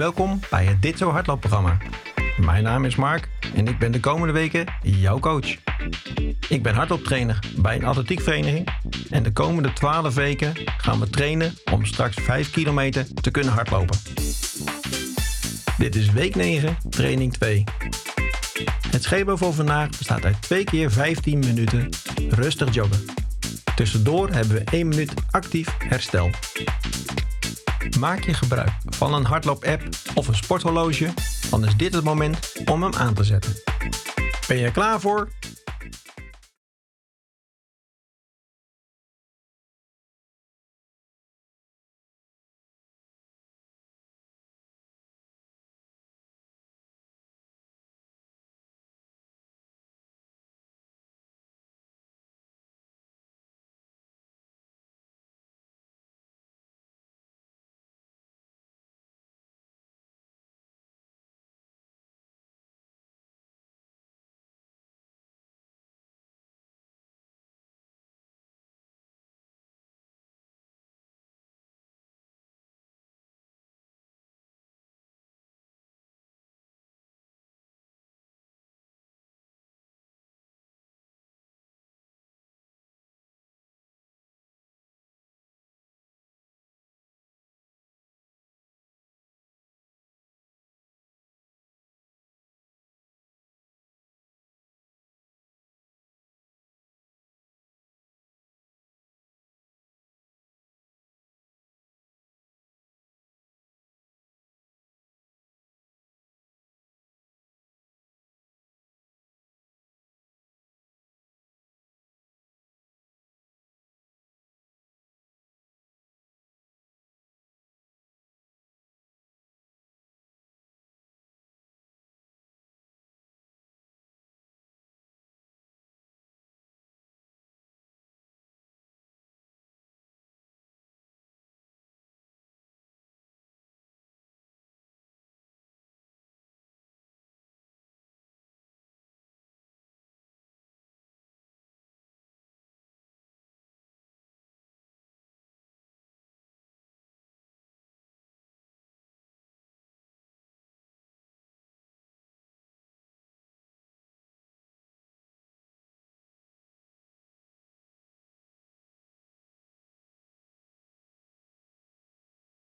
Welkom bij het Dit Zo Hardloopprogramma. Mijn naam is Mark en ik ben de komende weken jouw coach. Ik ben hardlooptrainer bij een atletiekvereniging en de komende 12 weken gaan we trainen om straks 5 kilometer te kunnen hardlopen. Dit is week 9, training 2. Het schema voor vandaag bestaat uit 2 keer 15 minuten rustig joggen. Tussendoor hebben we 1 minuut actief herstel. Maak je gebruik van een hardloop-app of een sporthorloge, dan is dit het moment om hem aan te zetten. Ben je er klaar voor?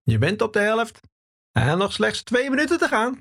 Je bent op de helft en nog slechts 2 minuten te gaan.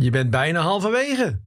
Je bent bijna halverwege.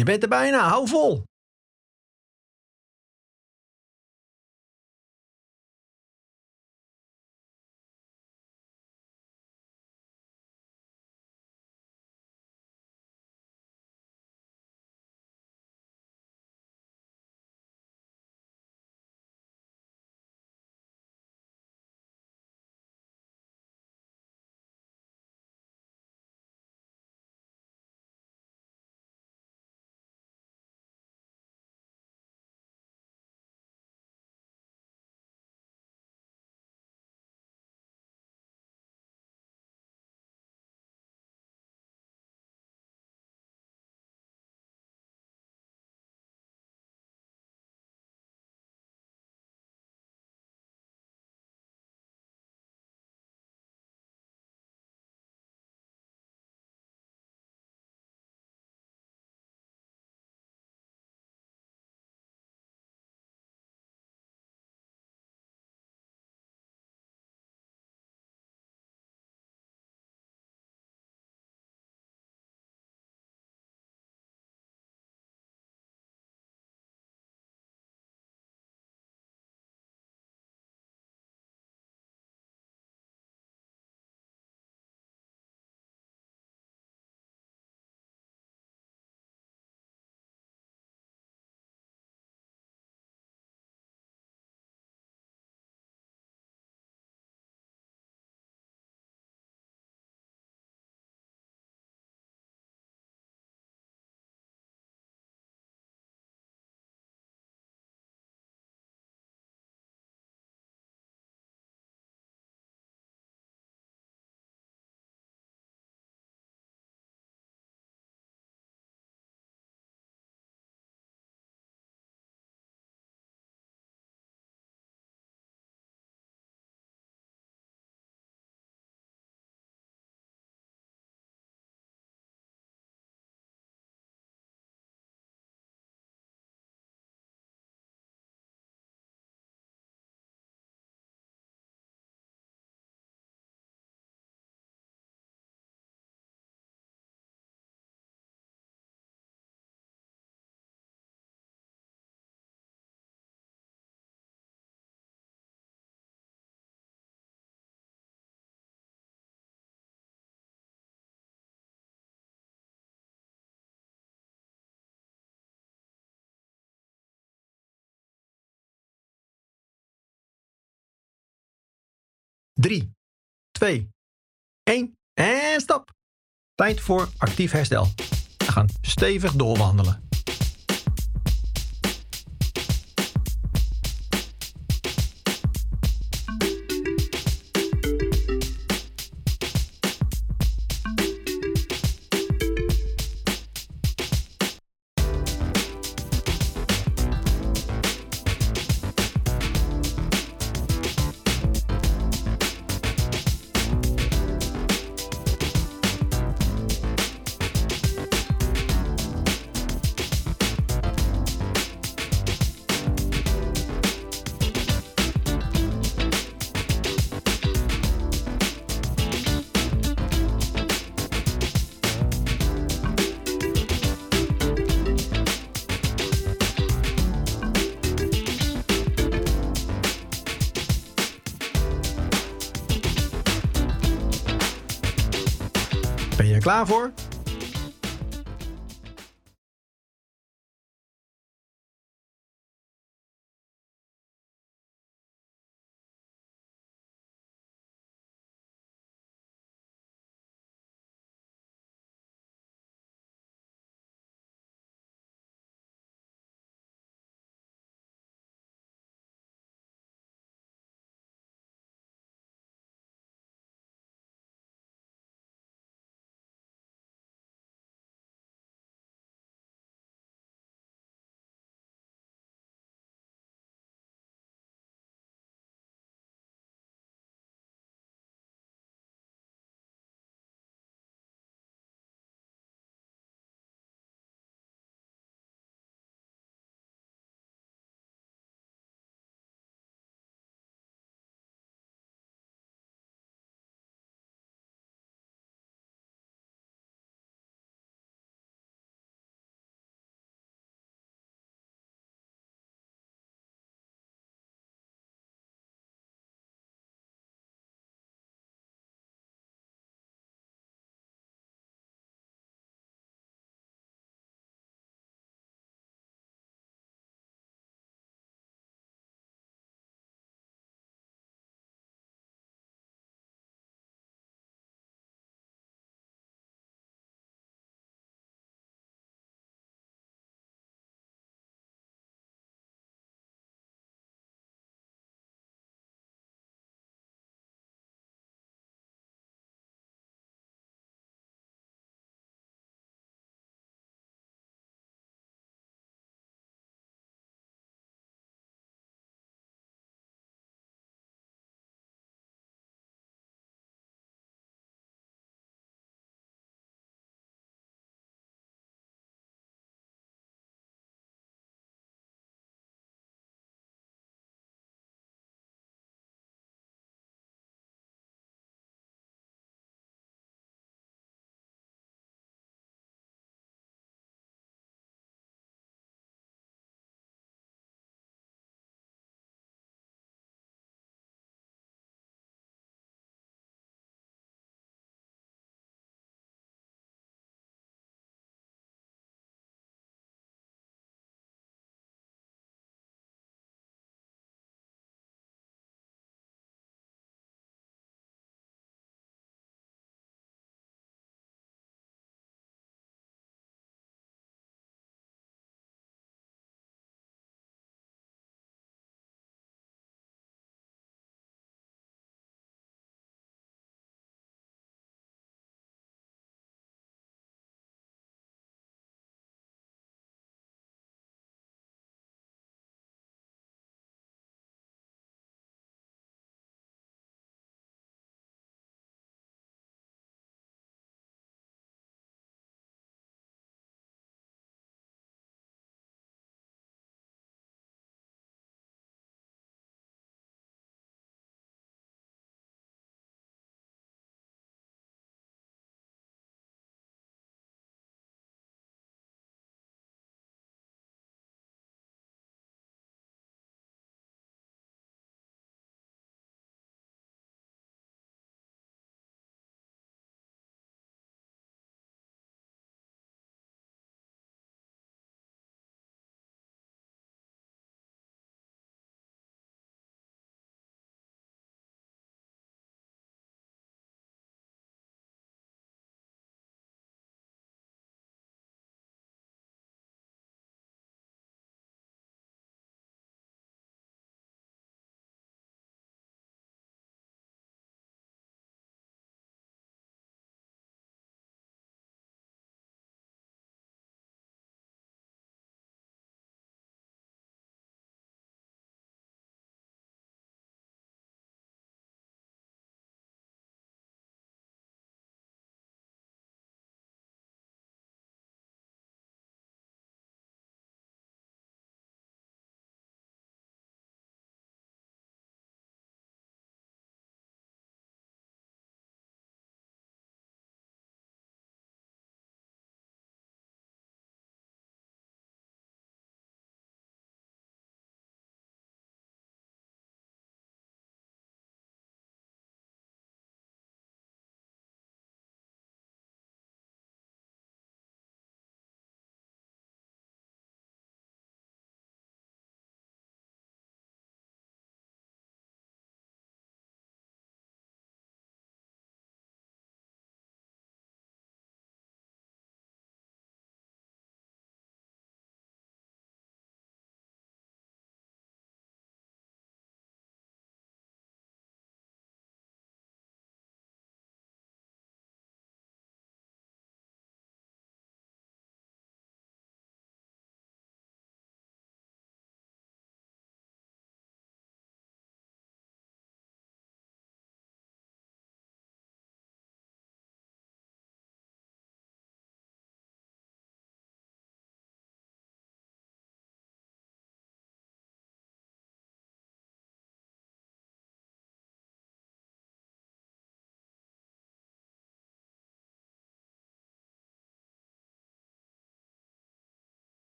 Je bent er bijna, hou vol. Drie, twee, één en stop. Tijd voor actief herstel. We gaan stevig doorwandelen. Klaar?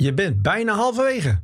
Je bent bijna halverwege.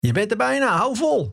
Je bent er bijna, hou vol.